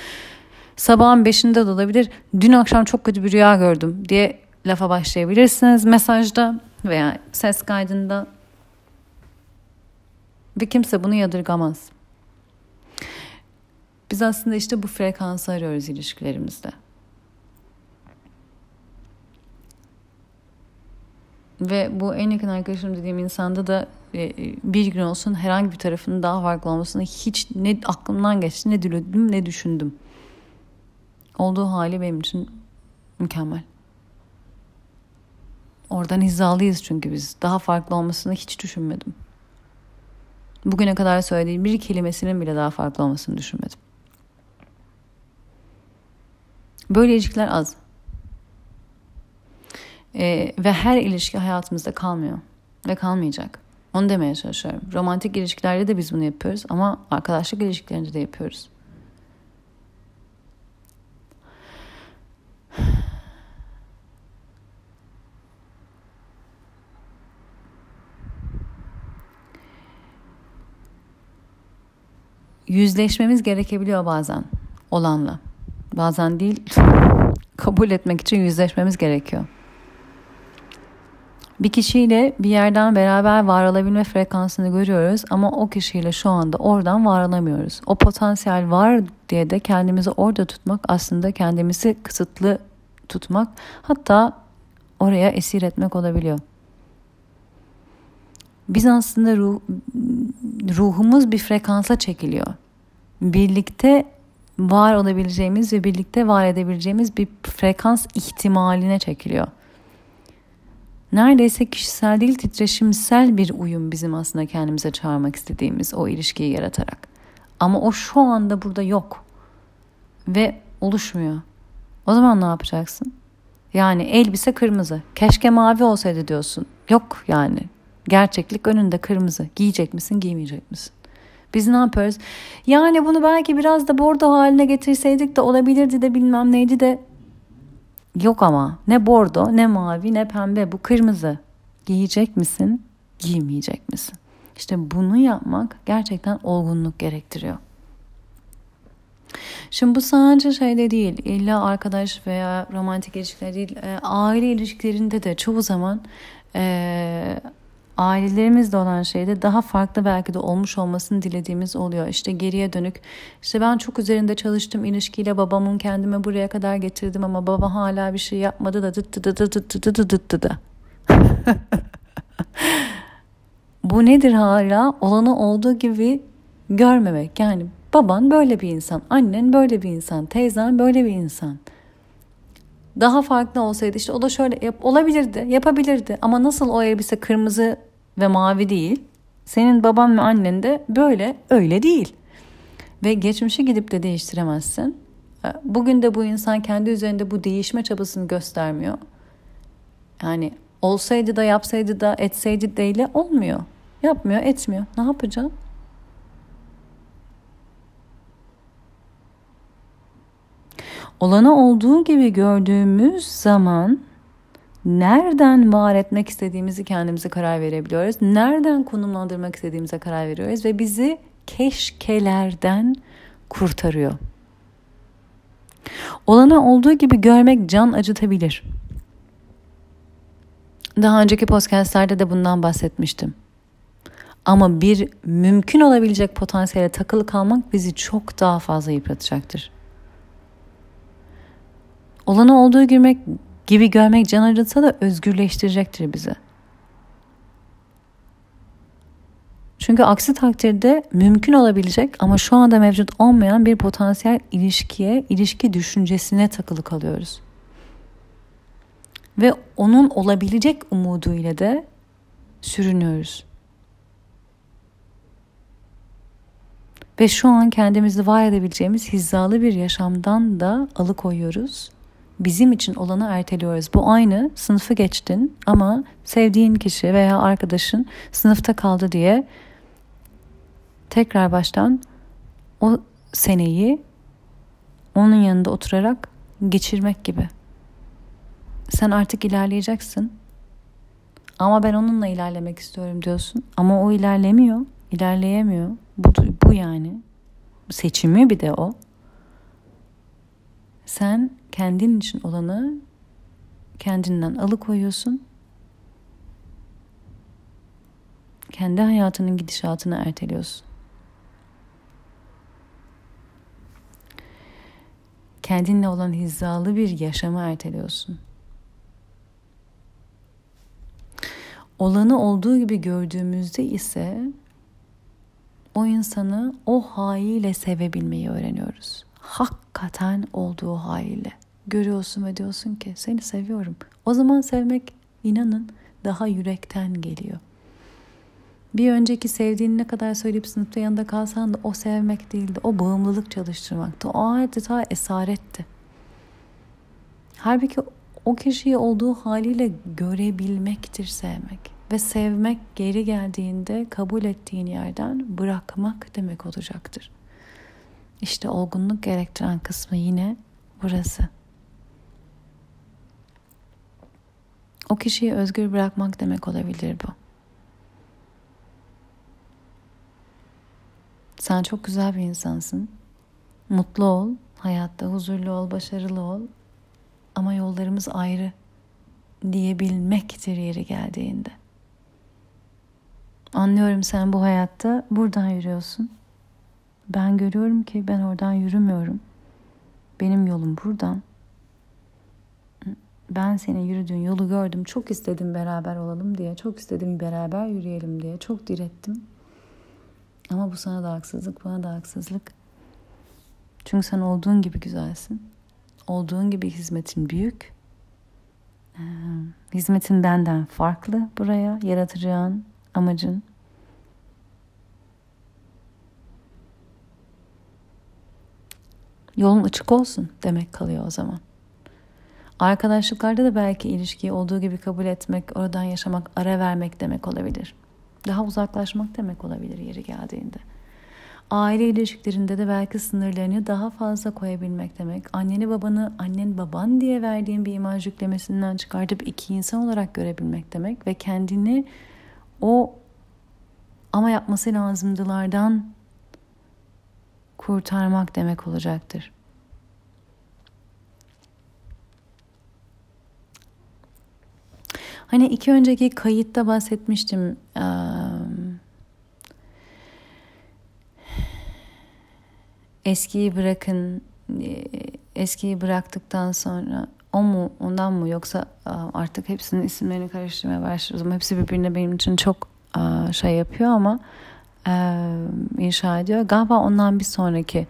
sabahın beşinde de olabilir. Dün akşam çok kötü bir rüya gördüm diye lafa başlayabilirsiniz mesajda veya ses kaydında. Ve kimse bunu yadırgamaz. Biz aslında işte bu frekansı arıyoruz ilişkilerimizde. Ve bu en yakın arkadaşım dediğim insanda da e, bir gün olsun herhangi bir tarafının daha farklı olmasını hiç ne aklımdan geçti ne diledim ne düşündüm. Olduğu hali benim için mükemmel. Oradan hizalıyız çünkü biz. Daha farklı olmasını hiç düşünmedim. Bugüne kadar söylediğim bir kelimesinin bile daha farklı olmasını düşünmedim. Böyle ilişkiler az. Ee, ve her ilişki hayatımızda kalmıyor. Ve kalmayacak. Onu demeye çalışıyorum. Romantik ilişkilerde de biz bunu yapıyoruz ama arkadaşlık ilişkilerinde de yapıyoruz. Yüzleşmemiz gerekebiliyor bazen olanla. Bazen değil kabul etmek için yüzleşmemiz gerekiyor. Bir kişiyle bir yerden beraber var olabilme frekansını görüyoruz ama o kişiyle şu anda oradan var olamıyoruz. O potansiyel var diye de kendimizi orada tutmak aslında kendimizi kısıtlı tutmak hatta oraya esir etmek olabiliyor. Biz aslında ruh, ruhumuz bir frekansa çekiliyor. Birlikte var olabileceğimiz ve birlikte var edebileceğimiz bir frekans ihtimaline çekiliyor. Neredeyse kişisel değil titreşimsel bir uyum bizim aslında kendimize çağırmak istediğimiz o ilişkiyi yaratarak. Ama o şu anda burada yok ve oluşmuyor. O zaman ne yapacaksın? Yani elbise kırmızı. Keşke mavi olsaydı diyorsun. Yok yani. Gerçeklik önünde kırmızı. Giyecek misin, giymeyecek misin? Biz ne yapıyoruz? Yani bunu belki biraz da bordo haline getirseydik de olabilirdi de bilmem neydi de. Yok ama ne bordo ne mavi ne pembe bu kırmızı. Giyecek misin? Giymeyecek misin? İşte bunu yapmak gerçekten olgunluk gerektiriyor. Şimdi bu sadece şeyde değil, illa arkadaş veya romantik ilişkiler değil, e, aile ilişkilerinde de çoğu zaman e, ailelerimizde olan şeyde daha farklı belki de olmuş olmasını dilediğimiz oluyor. İşte geriye dönük işte ben çok üzerinde çalıştım ilişkiyle babamın kendime buraya kadar getirdim ama baba hala bir şey yapmadı da dıt dıt dıt dıt dıt dıt dıt Bu nedir hala? Olanı olduğu gibi görmemek. Yani baban böyle bir insan, annen böyle bir insan, teyzen böyle bir insan daha farklı olsaydı işte o da şöyle yap, olabilirdi, yapabilirdi. Ama nasıl o elbise kırmızı ve mavi değil. Senin baban ve annen de böyle öyle değil. Ve geçmişi gidip de değiştiremezsin. Ee, bugün de bu insan kendi üzerinde bu değişme çabasını göstermiyor. Yani olsaydı da yapsaydı da etseydi de ile olmuyor. Yapmıyor, etmiyor. Ne yapacağım? Olanı olduğu gibi gördüğümüz zaman nereden var etmek istediğimizi kendimize karar verebiliyoruz. Nereden konumlandırmak istediğimize karar veriyoruz ve bizi keşkelerden kurtarıyor. Olanı olduğu gibi görmek can acıtabilir. Daha önceki podcastlerde de bundan bahsetmiştim. Ama bir mümkün olabilecek potansiyele takılı kalmak bizi çok daha fazla yıpratacaktır. Olanı olduğu gibi gibi görmek can acıtsa da özgürleştirecektir bizi. Çünkü aksi takdirde mümkün olabilecek ama şu anda mevcut olmayan bir potansiyel ilişkiye, ilişki düşüncesine takılı kalıyoruz. Ve onun olabilecek umuduyla da sürünüyoruz. Ve şu an kendimizi var edebileceğimiz hizalı bir yaşamdan da alıkoyuyoruz bizim için olanı erteliyoruz. Bu aynı sınıfı geçtin ama sevdiğin kişi veya arkadaşın sınıfta kaldı diye tekrar baştan o seneyi onun yanında oturarak geçirmek gibi. Sen artık ilerleyeceksin. Ama ben onunla ilerlemek istiyorum diyorsun. Ama o ilerlemiyor, ilerleyemiyor. Bu, bu yani. Seçimi bir de o. Sen kendin için olanı kendinden alıkoyuyorsun. Kendi hayatının gidişatını erteliyorsun. Kendinle olan hizalı bir yaşamı erteliyorsun. olanı olduğu gibi gördüğümüzde ise o insanı o haliyle sevebilmeyi öğreniyoruz. Hakikaten olduğu haliyle. Görüyorsun ve diyorsun ki seni seviyorum. O zaman sevmek inanın daha yürekten geliyor. Bir önceki sevdiğini ne kadar söyleyip sınıfta yanında kalsan da o sevmek değildi. O bağımlılık çalıştırmaktı. O adeta esaretti. Halbuki o kişiyi olduğu haliyle görebilmektir sevmek. Ve sevmek geri geldiğinde kabul ettiğin yerden bırakmak demek olacaktır. İşte olgunluk gerektiren kısmı yine burası. O kişiyi özgür bırakmak demek olabilir bu. Sen çok güzel bir insansın. Mutlu ol, hayatta huzurlu ol, başarılı ol. Ama yollarımız ayrı diyebilmektir yeri geldiğinde. Anlıyorum sen bu hayatta buradan yürüyorsun. Ben görüyorum ki ben oradan yürümüyorum. Benim yolum buradan. Ben senin yürüdüğün yolu gördüm. Çok istedim beraber olalım diye. Çok istedim beraber yürüyelim diye. Çok direttim. Ama bu sana da haksızlık, bana da haksızlık. Çünkü sen olduğun gibi güzelsin. Olduğun gibi hizmetin büyük. Ee, hizmetin benden farklı buraya. Yaratacağın amacın. Yolun açık olsun demek kalıyor o zaman. Arkadaşlıklarda da belki ilişkiyi olduğu gibi kabul etmek, oradan yaşamak, ara vermek demek olabilir. Daha uzaklaşmak demek olabilir yeri geldiğinde. Aile ilişkilerinde de belki sınırlarını daha fazla koyabilmek demek. Anneni babanı annen baban diye verdiğin bir imaj yüklemesinden çıkartıp iki insan olarak görebilmek demek. Ve kendini o ama yapması lazımdılardan kurtarmak demek olacaktır. Hani iki önceki kayıtta bahsetmiştim. Eskiyi bırakın, eskiyi bıraktıktan sonra o mu ondan mı yoksa artık hepsinin isimlerini karıştırmaya başladım. Hepsi birbirine benim için çok şey yapıyor ama inşa ediyor. Galiba ondan bir sonraki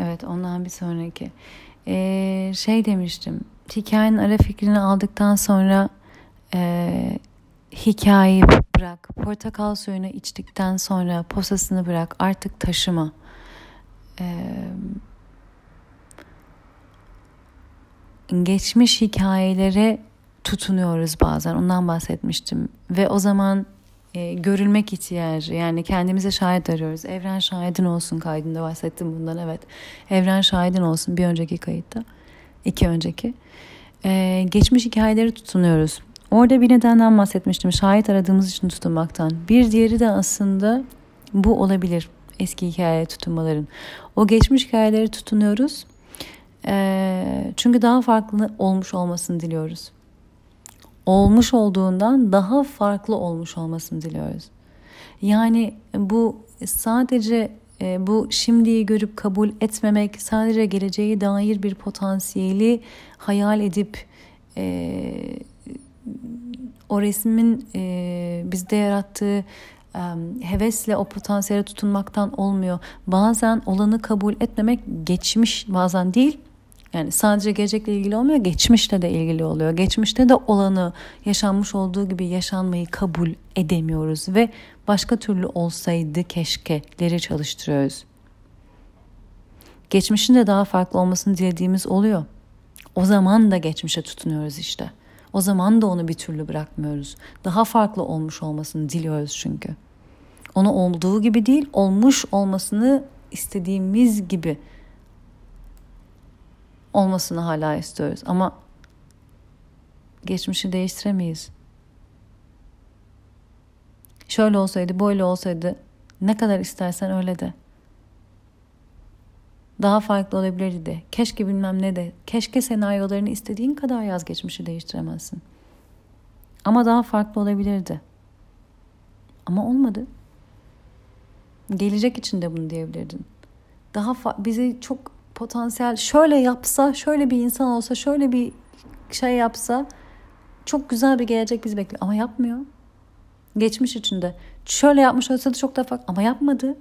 Evet ondan bir sonraki. Ee, şey demiştim. Hikayenin ara fikrini aldıktan sonra e, hikayeyi bırak. Portakal suyunu içtikten sonra posasını bırak. Artık taşıma. Ee, geçmiş hikayelere tutunuyoruz bazen. Ondan bahsetmiştim. Ve o zaman e, görülmek ihtiyacı yani kendimize şahit arıyoruz. Evren şahidin olsun kaydında bahsettim bundan evet. Evren şahidin olsun bir önceki kayıtta. iki önceki. E, geçmiş hikayeleri tutunuyoruz. Orada bir nedenden bahsetmiştim. Şahit aradığımız için tutunmaktan. Bir diğeri de aslında bu olabilir. Eski hikayeye tutunmaların. O geçmiş hikayeleri tutunuyoruz. E, çünkü daha farklı olmuş olmasını diliyoruz olmuş olduğundan daha farklı olmuş olmasını diliyoruz. Yani bu sadece e, bu şimdiyi görüp kabul etmemek, sadece geleceğe dair bir potansiyeli hayal edip e, o resmin e, bizde yarattığı e, hevesle o potansiyele tutunmaktan olmuyor. Bazen olanı kabul etmemek geçmiş bazen değil yani sadece gelecekle ilgili olmuyor, geçmişle de ilgili oluyor. Geçmişte de olanı yaşanmış olduğu gibi yaşanmayı kabul edemiyoruz ve başka türlü olsaydı keşkeleri çalıştırıyoruz. Geçmişin de daha farklı olmasını dilediğimiz oluyor. O zaman da geçmişe tutunuyoruz işte. O zaman da onu bir türlü bırakmıyoruz. Daha farklı olmuş olmasını diliyoruz çünkü. Onu olduğu gibi değil, olmuş olmasını istediğimiz gibi olmasını hala istiyoruz ama geçmişi değiştiremeyiz. Şöyle olsaydı, böyle olsaydı ne kadar istersen öyle de. Daha farklı olabilirdi de. Keşke bilmem ne de. Keşke senaryolarını istediğin kadar yaz geçmişi değiştiremezsin. Ama daha farklı olabilirdi. Ama olmadı. Gelecek için de bunu diyebilirdin. Daha bizi çok potansiyel şöyle yapsa, şöyle bir insan olsa, şöyle bir şey yapsa çok güzel bir gelecek bizi bekliyor. Ama yapmıyor. Geçmiş içinde. Şöyle yapmış olsaydı çok daha farklı ama yapmadı.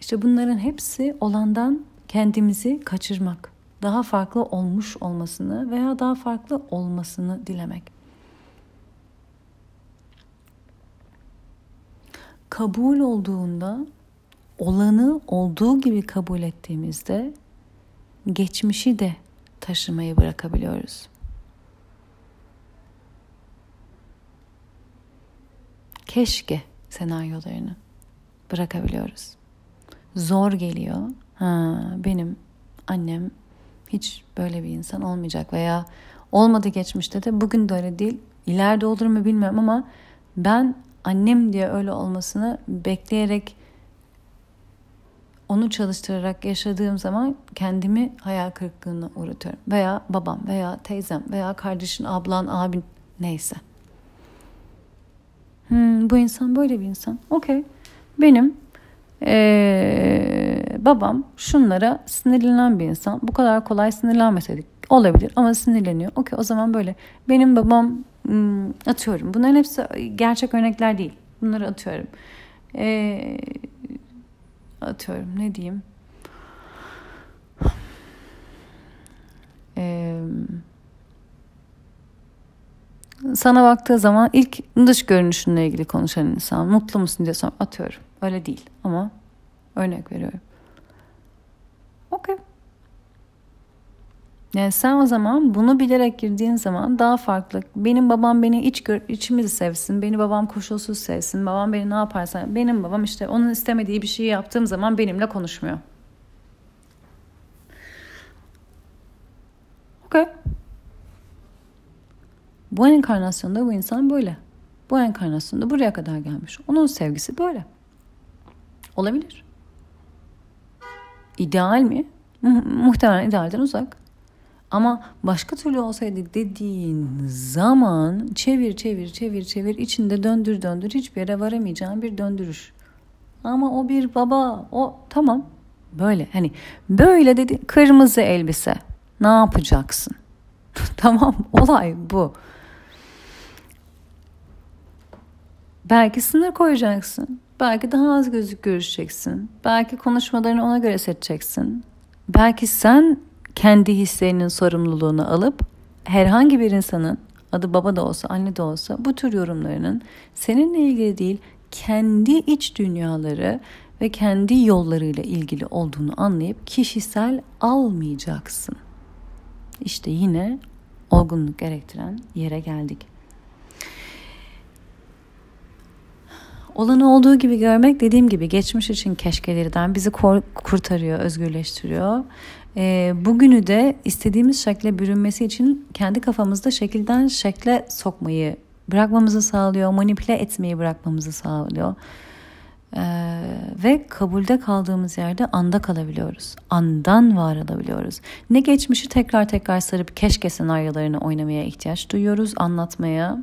İşte bunların hepsi olandan kendimizi kaçırmak. Daha farklı olmuş olmasını veya daha farklı olmasını dilemek. Kabul olduğunda olanı olduğu gibi kabul ettiğimizde geçmişi de taşımayı bırakabiliyoruz. Keşke senaryolarını bırakabiliyoruz. Zor geliyor. Ha, benim annem hiç böyle bir insan olmayacak veya olmadı geçmişte de bugün de öyle değil. İleride olur mu bilmiyorum ama ben annem diye öyle olmasını bekleyerek onu çalıştırarak yaşadığım zaman kendimi hayal kırıklığına uğratıyorum. Veya babam veya teyzem veya kardeşin, ablan, abin neyse. Hmm, bu insan böyle bir insan. Okey. Benim ee, babam şunlara sinirlenen bir insan. Bu kadar kolay sinirlenmeseydik olabilir ama sinirleniyor. Okey o zaman böyle. Benim babam hmm, atıyorum. Bunların hepsi gerçek örnekler değil. Bunları atıyorum. Ee, atıyorum ne diyeyim. Ee, sana baktığı zaman ilk dış görünüşünle ilgili konuşan insan mutlu musun diye sonra atıyorum. Öyle değil ama örnek veriyorum. Okey. Yani sen o zaman bunu bilerek girdiğin zaman daha farklı. Benim babam beni iç gör, içimizi sevsin. Beni babam koşulsuz sevsin. Babam beni ne yaparsa. Benim babam işte onun istemediği bir şeyi yaptığım zaman benimle konuşmuyor. Okey. Bu enkarnasyonda bu insan böyle. Bu enkarnasyonda buraya kadar gelmiş. Onun sevgisi böyle. Olabilir. İdeal mi? Muhtemelen idealden uzak. Ama başka türlü olsaydı dediğin zaman çevir çevir çevir çevir içinde döndür döndür hiçbir yere varamayacağın bir döndürüş. Ama o bir baba o tamam böyle hani böyle dedi kırmızı elbise ne yapacaksın? tamam olay bu. Belki sınır koyacaksın. Belki daha az gözük görüşeceksin. Belki konuşmalarını ona göre seçeceksin. Belki sen kendi hislerinin sorumluluğunu alıp herhangi bir insanın adı baba da olsa anne de olsa bu tür yorumlarının seninle ilgili değil kendi iç dünyaları ve kendi yollarıyla ilgili olduğunu anlayıp kişisel almayacaksın. İşte yine olgunluk gerektiren yere geldik. Olanı olduğu gibi görmek dediğim gibi geçmiş için keşkelerden bizi kurtarıyor, özgürleştiriyor. E, bugünü de istediğimiz şekle bürünmesi için kendi kafamızda şekilden şekle sokmayı bırakmamızı sağlıyor, manipüle etmeyi bırakmamızı sağlıyor. Ee, ve kabulde kaldığımız yerde anda kalabiliyoruz. Andan var olabiliyoruz. Ne geçmişi tekrar tekrar sarıp keşke senaryolarını oynamaya ihtiyaç duyuyoruz, anlatmaya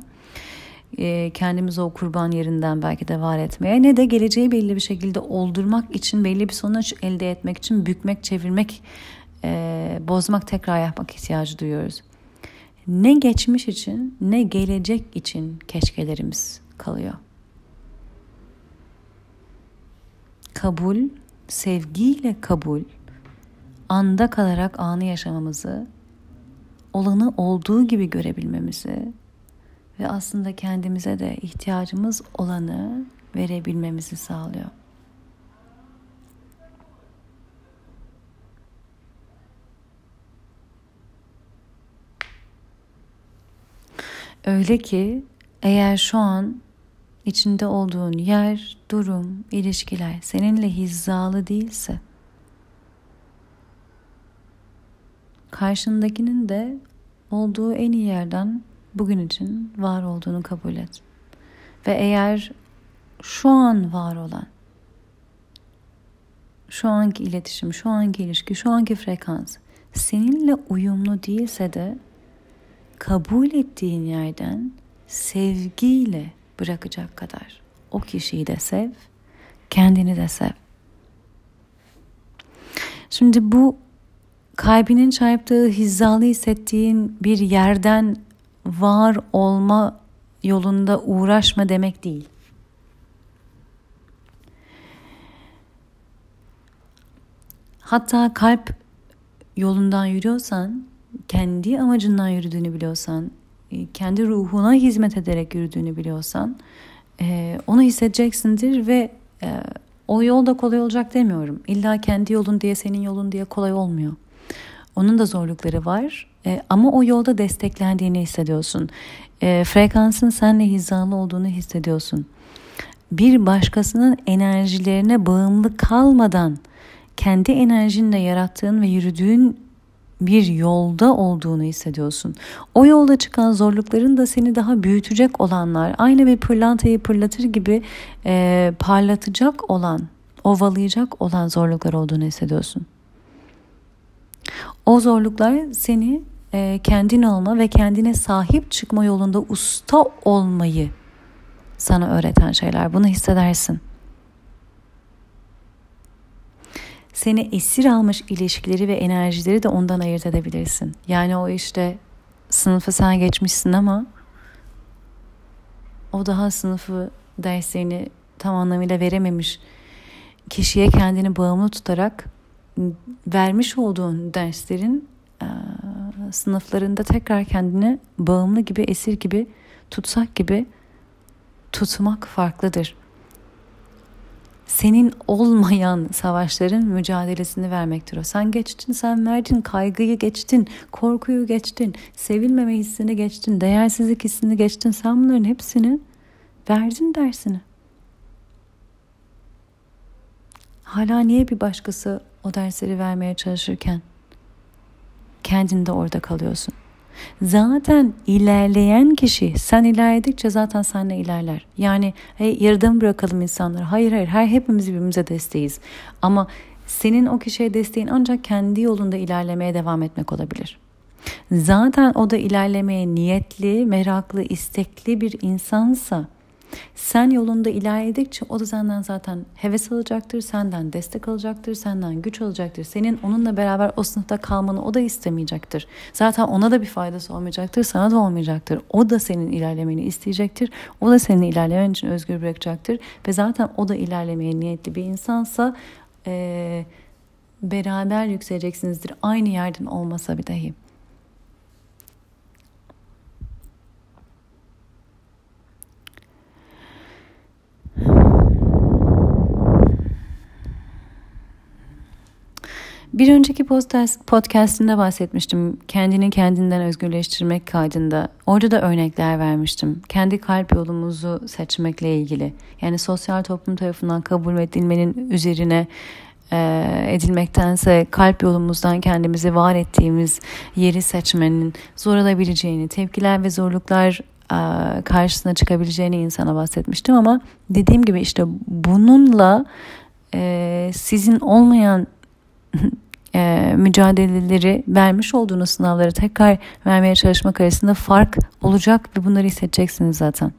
e, kendimizi o kurban yerinden belki de var etmeye ne de geleceği belli bir şekilde oldurmak için belli bir sonuç elde etmek için bükmek, çevirmek, e, bozmak, tekrar yapmak ihtiyacı duyuyoruz. Ne geçmiş için ne gelecek için keşkelerimiz kalıyor. Kabul, sevgiyle kabul, anda kalarak anı yaşamamızı, olanı olduğu gibi görebilmemizi, ve aslında kendimize de ihtiyacımız olanı verebilmemizi sağlıyor. Öyle ki eğer şu an içinde olduğun yer, durum, ilişkiler seninle hizalı değilse karşındakinin de olduğu en iyi yerden bugün için var olduğunu kabul et. Ve eğer şu an var olan, şu anki iletişim, şu anki ilişki, şu anki frekans seninle uyumlu değilse de kabul ettiğin yerden sevgiyle bırakacak kadar o kişiyi de sev, kendini de sev. Şimdi bu kalbinin çarptığı, hizalı hissettiğin bir yerden var olma yolunda uğraşma demek değil. Hatta kalp yolundan yürüyorsan, kendi amacından yürüdüğünü biliyorsan, e, kendi ruhuna hizmet ederek yürüdüğünü biliyorsan, e, onu hissedeceksindir ve e, o yol da kolay olacak demiyorum. İlla kendi yolun diye senin yolun diye kolay olmuyor. Onun da zorlukları var ama o yolda desteklendiğini hissediyorsun. frekansın seninle hizalı olduğunu hissediyorsun. Bir başkasının enerjilerine bağımlı kalmadan kendi enerjinle yarattığın ve yürüdüğün bir yolda olduğunu hissediyorsun. O yolda çıkan zorlukların da seni daha büyütecek olanlar, aynı bir pırlantayı pırlatır gibi e, parlatacak olan, ovalayacak olan zorluklar olduğunu hissediyorsun. O zorluklar seni e, kendin olma ve kendine sahip çıkma yolunda usta olmayı sana öğreten şeyler. Bunu hissedersin. Seni esir almış ilişkileri ve enerjileri de ondan ayırt edebilirsin. Yani o işte sınıfı sen geçmişsin ama o daha sınıfı derslerini tam anlamıyla verememiş kişiye kendini bağımlı tutarak vermiş olduğun derslerin sınıflarında tekrar kendini bağımlı gibi esir gibi tutsak gibi tutmak farklıdır senin olmayan savaşların mücadelesini vermektir o. Sen geçtin, sen verdin, kaygıyı geçtin, korkuyu geçtin, sevilmeme hissini geçtin, değersizlik hissini geçtin. Sen bunların hepsini verdin dersini. Hala niye bir başkası o dersleri vermeye çalışırken kendinde orada kalıyorsun? Zaten ilerleyen kişi sen ilerledikçe zaten seninle ilerler. Yani hey, yarıda bırakalım insanları? Hayır hayır her hepimiz birbirimize desteğiz. Ama senin o kişiye desteğin ancak kendi yolunda ilerlemeye devam etmek olabilir. Zaten o da ilerlemeye niyetli, meraklı, istekli bir insansa sen yolunda ilerledikçe o da senden zaten heves alacaktır, senden destek alacaktır, senden güç alacaktır. Senin onunla beraber o sınıfta kalmanı o da istemeyecektir. Zaten ona da bir faydası olmayacaktır, sana da olmayacaktır. O da senin ilerlemeni isteyecektir. O da senin ilerlemen için özgür bırakacaktır. Ve zaten o da ilerlemeye niyetli bir insansa e, beraber yükseleceksinizdir. Aynı yerden olmasa bir dahi. Bir önceki podcast, podcastinde bahsetmiştim. Kendini kendinden özgürleştirmek kaydında. Orada da örnekler vermiştim. Kendi kalp yolumuzu seçmekle ilgili. Yani sosyal toplum tarafından kabul edilmenin üzerine e, edilmektense kalp yolumuzdan kendimizi var ettiğimiz yeri seçmenin zor olabileceğini, tepkiler ve zorluklar e, karşısına çıkabileceğini insana bahsetmiştim ama dediğim gibi işte bununla e, sizin olmayan e, mücadeleleri vermiş olduğunuz sınavları tekrar vermeye çalışmak arasında fark olacak ve bunları hissedeceksiniz zaten.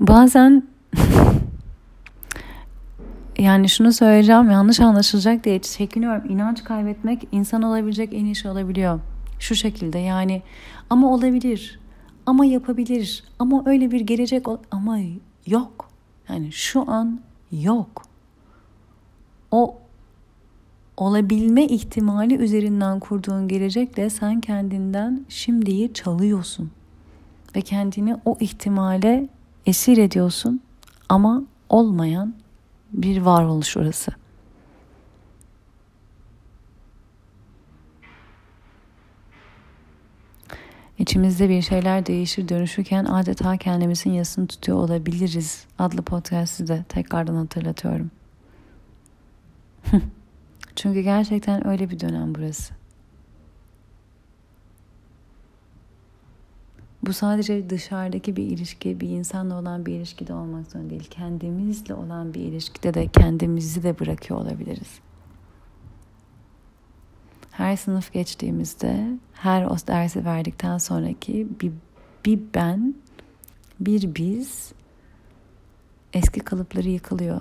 Bazen yani şunu söyleyeceğim yanlış anlaşılacak diye çekiniyorum. İnanç kaybetmek insan olabilecek en iyi şey olabiliyor. Şu şekilde yani ama olabilir ama yapabilir ama öyle bir gelecek ama yok. Yani şu an yok. O olabilme ihtimali üzerinden kurduğun gelecekle sen kendinden şimdiyi çalıyorsun. Ve kendini o ihtimale esir ediyorsun ama olmayan bir varoluş orası. İçimizde bir şeyler değişir dönüşürken adeta kendimizin yasını tutuyor olabiliriz adlı podcast'ı da tekrardan hatırlatıyorum. Çünkü gerçekten öyle bir dönem burası. Bu sadece dışarıdaki bir ilişki, bir insanla olan bir ilişkide olmak zorunda değil. Kendimizle olan bir ilişkide de kendimizi de bırakıyor olabiliriz. Her sınıf geçtiğimizde, her o dersi verdikten sonraki bir, bir ben, bir biz eski kalıpları yıkılıyor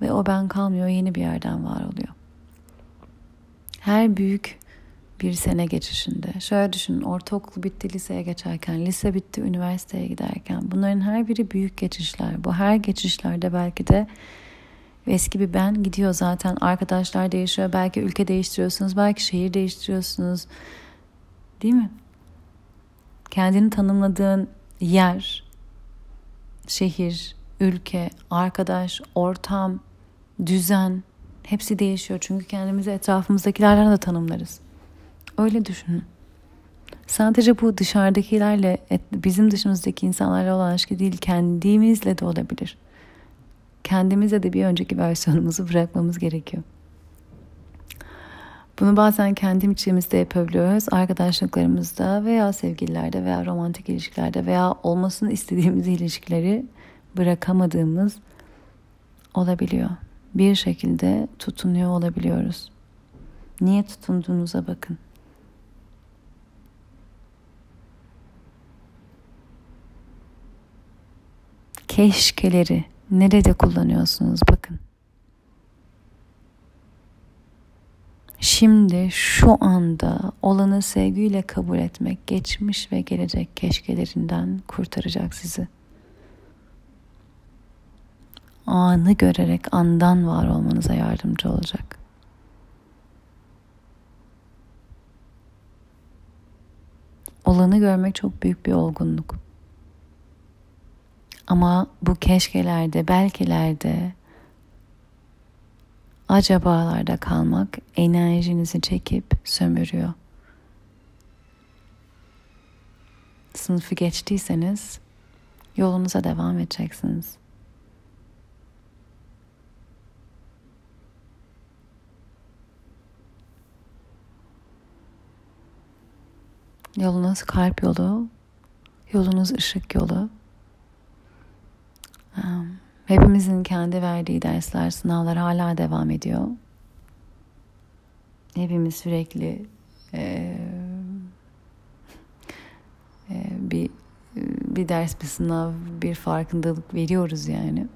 ve o ben kalmıyor yeni bir yerden var oluyor. Her büyük bir sene geçişinde şöyle düşünün ortaokul bitti liseye geçerken lise bitti üniversiteye giderken bunların her biri büyük geçişler bu her geçişlerde belki de eski bir ben gidiyor zaten. Arkadaşlar değişiyor. Belki ülke değiştiriyorsunuz belki şehir değiştiriyorsunuz. Değil mi? Kendini tanımladığın yer şehir ülke arkadaş ortam düzen hepsi değişiyor. Çünkü kendimizi etrafımızdakilerden de tanımlarız. Öyle düşünün. Sadece bu dışarıdakilerle, bizim dışımızdaki insanlarla olan ilişki değil, kendimizle de olabilir. Kendimize de bir önceki versiyonumuzu bırakmamız gerekiyor. Bunu bazen kendim içimizde yapabiliyoruz. Arkadaşlıklarımızda veya sevgililerde veya romantik ilişkilerde veya olmasını istediğimiz ilişkileri bırakamadığımız olabiliyor. Bir şekilde tutunuyor olabiliyoruz. Niye tutunduğunuza bakın. keşkeleri nerede kullanıyorsunuz bakın. Şimdi şu anda olanı sevgiyle kabul etmek geçmiş ve gelecek keşkelerinden kurtaracak sizi. Anı görerek andan var olmanıza yardımcı olacak. Olanı görmek çok büyük bir olgunluk. Ama bu keşkelerde, belkilerde, acabalarda kalmak enerjinizi çekip sömürüyor. Sınıfı geçtiyseniz yolunuza devam edeceksiniz. Yolunuz kalp yolu, yolunuz ışık yolu. Hepimizin kendi verdiği dersler, sınavlar hala devam ediyor. Hepimiz sürekli e, e, bir bir ders, bir sınav, bir farkındalık veriyoruz yani.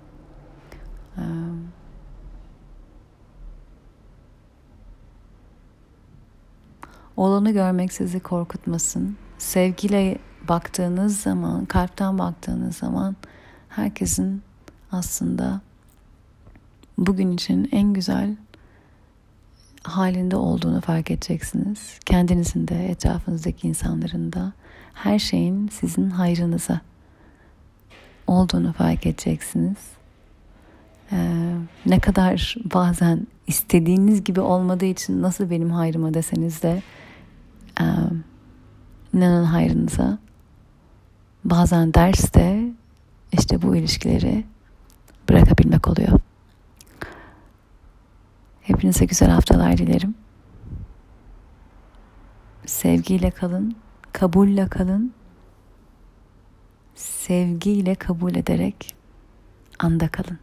E, olanı görmek sizi korkutmasın. Sevgiyle baktığınız zaman, kalpten baktığınız zaman herkesin aslında bugün için en güzel halinde olduğunu fark edeceksiniz. Kendinizin de etrafınızdaki insanların da her şeyin sizin hayrınıza olduğunu fark edeceksiniz. Ee, ne kadar bazen istediğiniz gibi olmadığı için nasıl benim hayrıma deseniz de e, inanın hayrınıza. Bazen ders de işte bu ilişkileri bırakabilmek oluyor. Hepinize güzel haftalar dilerim. Sevgiyle kalın, kabulle kalın. Sevgiyle kabul ederek anda kalın.